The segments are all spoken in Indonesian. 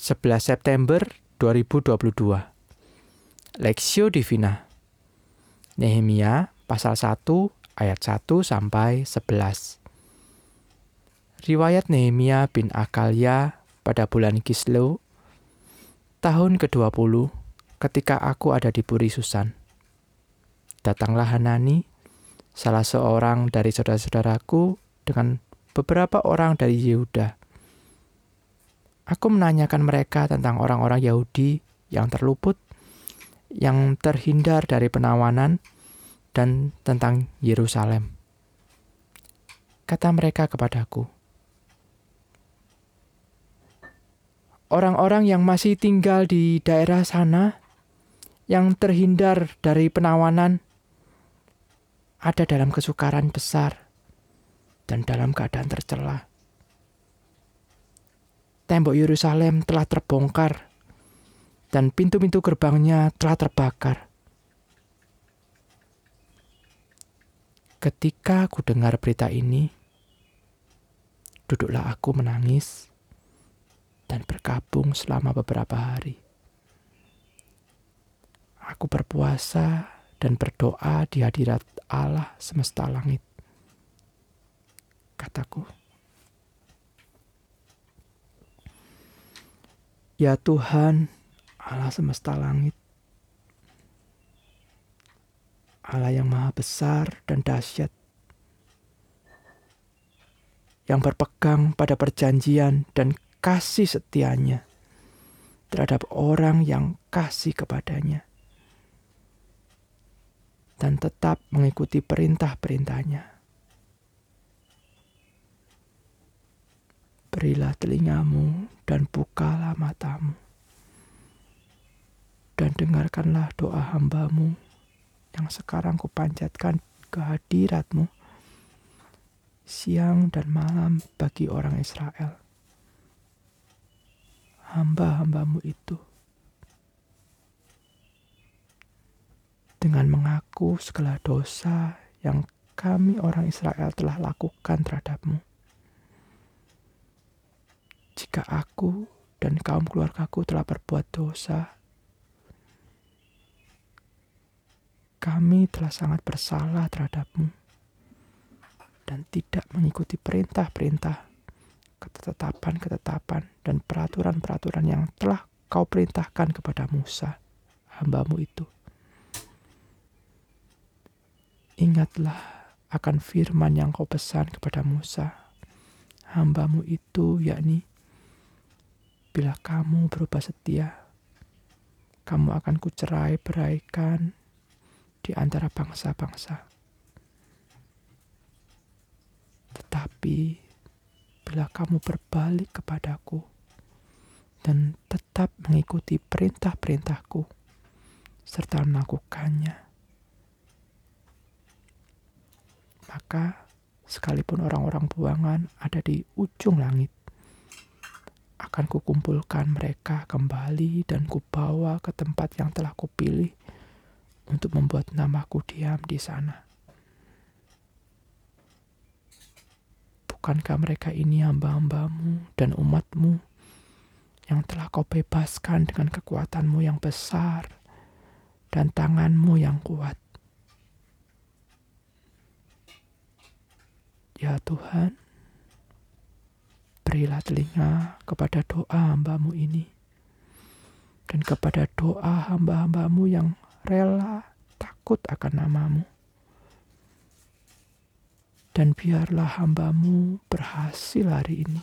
11 September 2022. Lexio Divina. Nehemia pasal 1 ayat 1 sampai 11. Riwayat Nehemia bin Akalia pada bulan Kislew tahun ke-20 ketika aku ada di Puri Susan. Datanglah Hanani, salah seorang dari saudara-saudaraku dengan beberapa orang dari Yehuda Aku menanyakan mereka tentang orang-orang Yahudi yang terluput, yang terhindar dari penawanan, dan tentang Yerusalem. Kata mereka kepadaku, orang-orang yang masih tinggal di daerah sana, yang terhindar dari penawanan, ada dalam kesukaran besar dan dalam keadaan tercelah tembok Yerusalem telah terbongkar dan pintu-pintu gerbangnya telah terbakar. Ketika aku dengar berita ini, duduklah aku menangis dan berkabung selama beberapa hari. Aku berpuasa dan berdoa di hadirat Allah semesta langit. Kataku, Ya Tuhan, Allah semesta langit, Allah yang maha besar dan dahsyat, yang berpegang pada perjanjian dan kasih setianya terhadap orang yang kasih kepadanya. Dan tetap mengikuti perintah-perintahnya. Berilah telingamu dan dengarkanlah doa hambamu yang sekarang kupanjatkan ke hadiratmu siang dan malam bagi orang Israel. Hamba-hambamu itu dengan mengaku segala dosa yang kami orang Israel telah lakukan terhadapmu jika aku dan kaum keluargaku telah berbuat dosa, kami telah sangat bersalah terhadapmu dan tidak mengikuti perintah-perintah, ketetapan-ketetapan, dan peraturan-peraturan yang telah kau perintahkan kepada Musa, hambamu itu. Ingatlah akan firman yang kau pesan kepada Musa, hambamu itu, yakni Bila kamu berubah setia, kamu akan kucerai beraikan di antara bangsa-bangsa. Tetapi bila kamu berbalik kepadaku dan tetap mengikuti perintah-perintahku serta melakukannya, maka sekalipun orang-orang buangan ada di ujung langit, akan kukumpulkan mereka kembali dan kubawa ke tempat yang telah kupilih untuk membuat namaku diam di sana. Bukankah mereka ini hamba-hambamu dan umatmu yang telah kau bebaskan dengan kekuatanmu yang besar dan tanganmu yang kuat? Ya Tuhan, berilah telinga kepada doa hambamu ini dan kepada doa hamba-hambamu yang rela takut akan namamu. Dan biarlah hambamu berhasil hari ini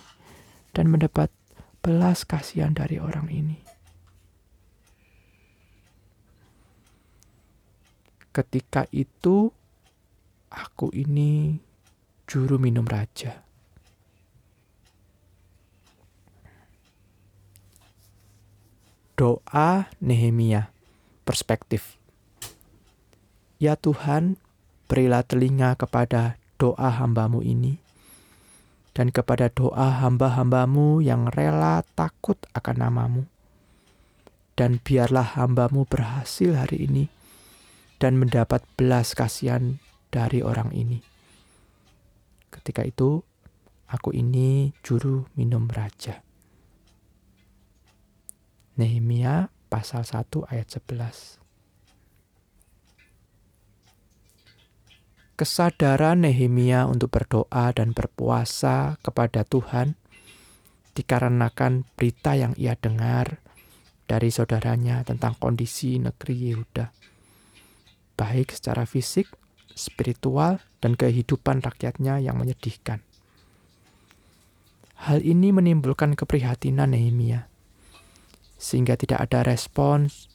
dan mendapat belas kasihan dari orang ini. Ketika itu, aku ini juru minum raja Doa Nehemia Perspektif Ya Tuhan, berilah telinga kepada doa hambamu ini, dan kepada doa hamba-hambamu yang rela takut akan namamu. Dan biarlah hambamu berhasil hari ini, dan mendapat belas kasihan dari orang ini. Ketika itu, aku ini juru minum raja. Nehemia pasal 1 ayat 11. Kesadaran Nehemia untuk berdoa dan berpuasa kepada Tuhan dikarenakan berita yang ia dengar dari saudaranya tentang kondisi negeri Yehuda, baik secara fisik, spiritual, dan kehidupan rakyatnya yang menyedihkan. Hal ini menimbulkan keprihatinan Nehemia, sehingga tidak ada respons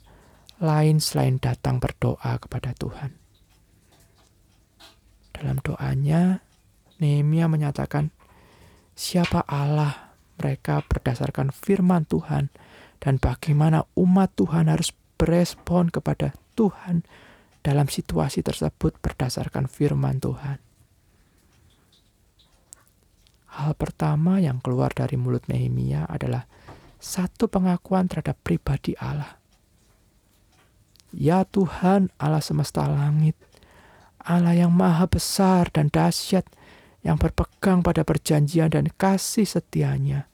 lain selain datang berdoa kepada Tuhan. Dalam doanya, Nehemia menyatakan, siapa Allah mereka berdasarkan firman Tuhan dan bagaimana umat Tuhan harus berespon kepada Tuhan dalam situasi tersebut berdasarkan firman Tuhan. Hal pertama yang keluar dari mulut Nehemia adalah satu pengakuan terhadap pribadi Allah. Ya Tuhan Allah semesta langit, Allah yang maha besar dan dahsyat yang berpegang pada perjanjian dan kasih setianya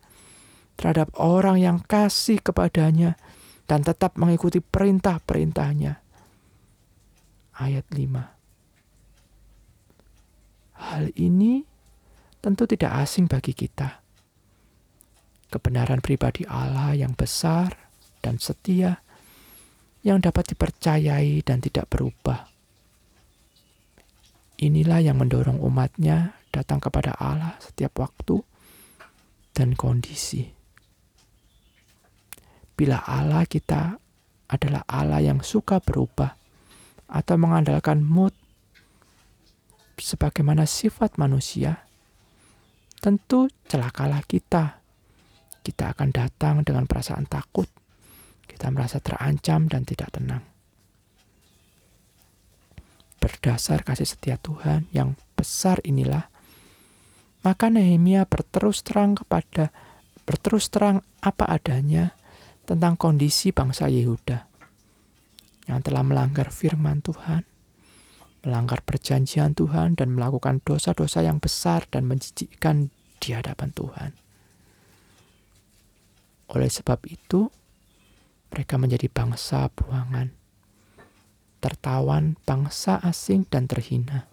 terhadap orang yang kasih kepadanya dan tetap mengikuti perintah-perintahnya. Ayat 5 Hal ini tentu tidak asing bagi kita. Kebenaran pribadi Allah yang besar dan setia yang dapat dipercayai dan tidak berubah Inilah yang mendorong umatnya datang kepada Allah setiap waktu dan kondisi. Bila Allah kita adalah Allah yang suka berubah atau mengandalkan mood sebagaimana sifat manusia, tentu celakalah kita. Kita akan datang dengan perasaan takut, kita merasa terancam dan tidak tenang berdasar kasih setia Tuhan yang besar inilah, maka Nehemia berterus terang kepada berterus terang apa adanya tentang kondisi bangsa Yehuda yang telah melanggar firman Tuhan, melanggar perjanjian Tuhan dan melakukan dosa-dosa yang besar dan menjijikkan di hadapan Tuhan. Oleh sebab itu, mereka menjadi bangsa buangan tertawan bangsa asing dan terhina.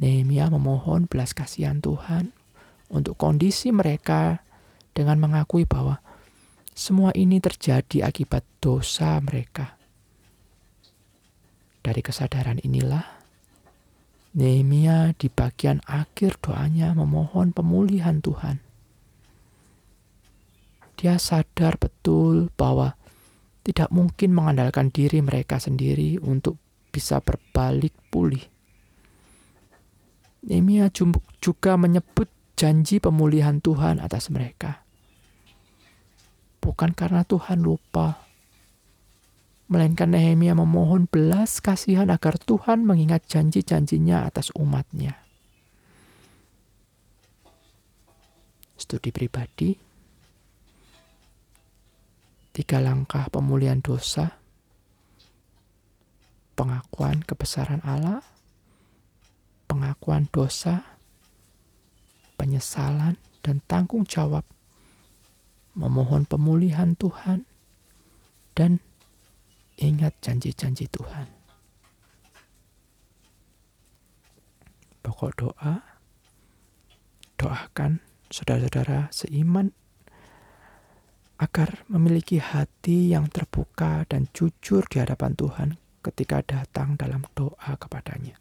Nehemia memohon belas kasihan Tuhan untuk kondisi mereka dengan mengakui bahwa semua ini terjadi akibat dosa mereka. Dari kesadaran inilah, Nehemia di bagian akhir doanya memohon pemulihan Tuhan. Dia sadar betul bahwa tidak mungkin mengandalkan diri mereka sendiri untuk bisa berbalik pulih. Nehemia juga menyebut janji pemulihan Tuhan atas mereka. Bukan karena Tuhan lupa, melainkan Nehemia memohon belas kasihan agar Tuhan mengingat janji-janjinya atas umatnya. Studi pribadi, tiga langkah pemulihan dosa, pengakuan kebesaran Allah, pengakuan dosa, penyesalan, dan tanggung jawab, memohon pemulihan Tuhan, dan ingat janji-janji Tuhan. Pokok doa, doakan saudara-saudara seiman agar memiliki hati yang terbuka dan jujur di hadapan Tuhan ketika datang dalam doa kepadanya.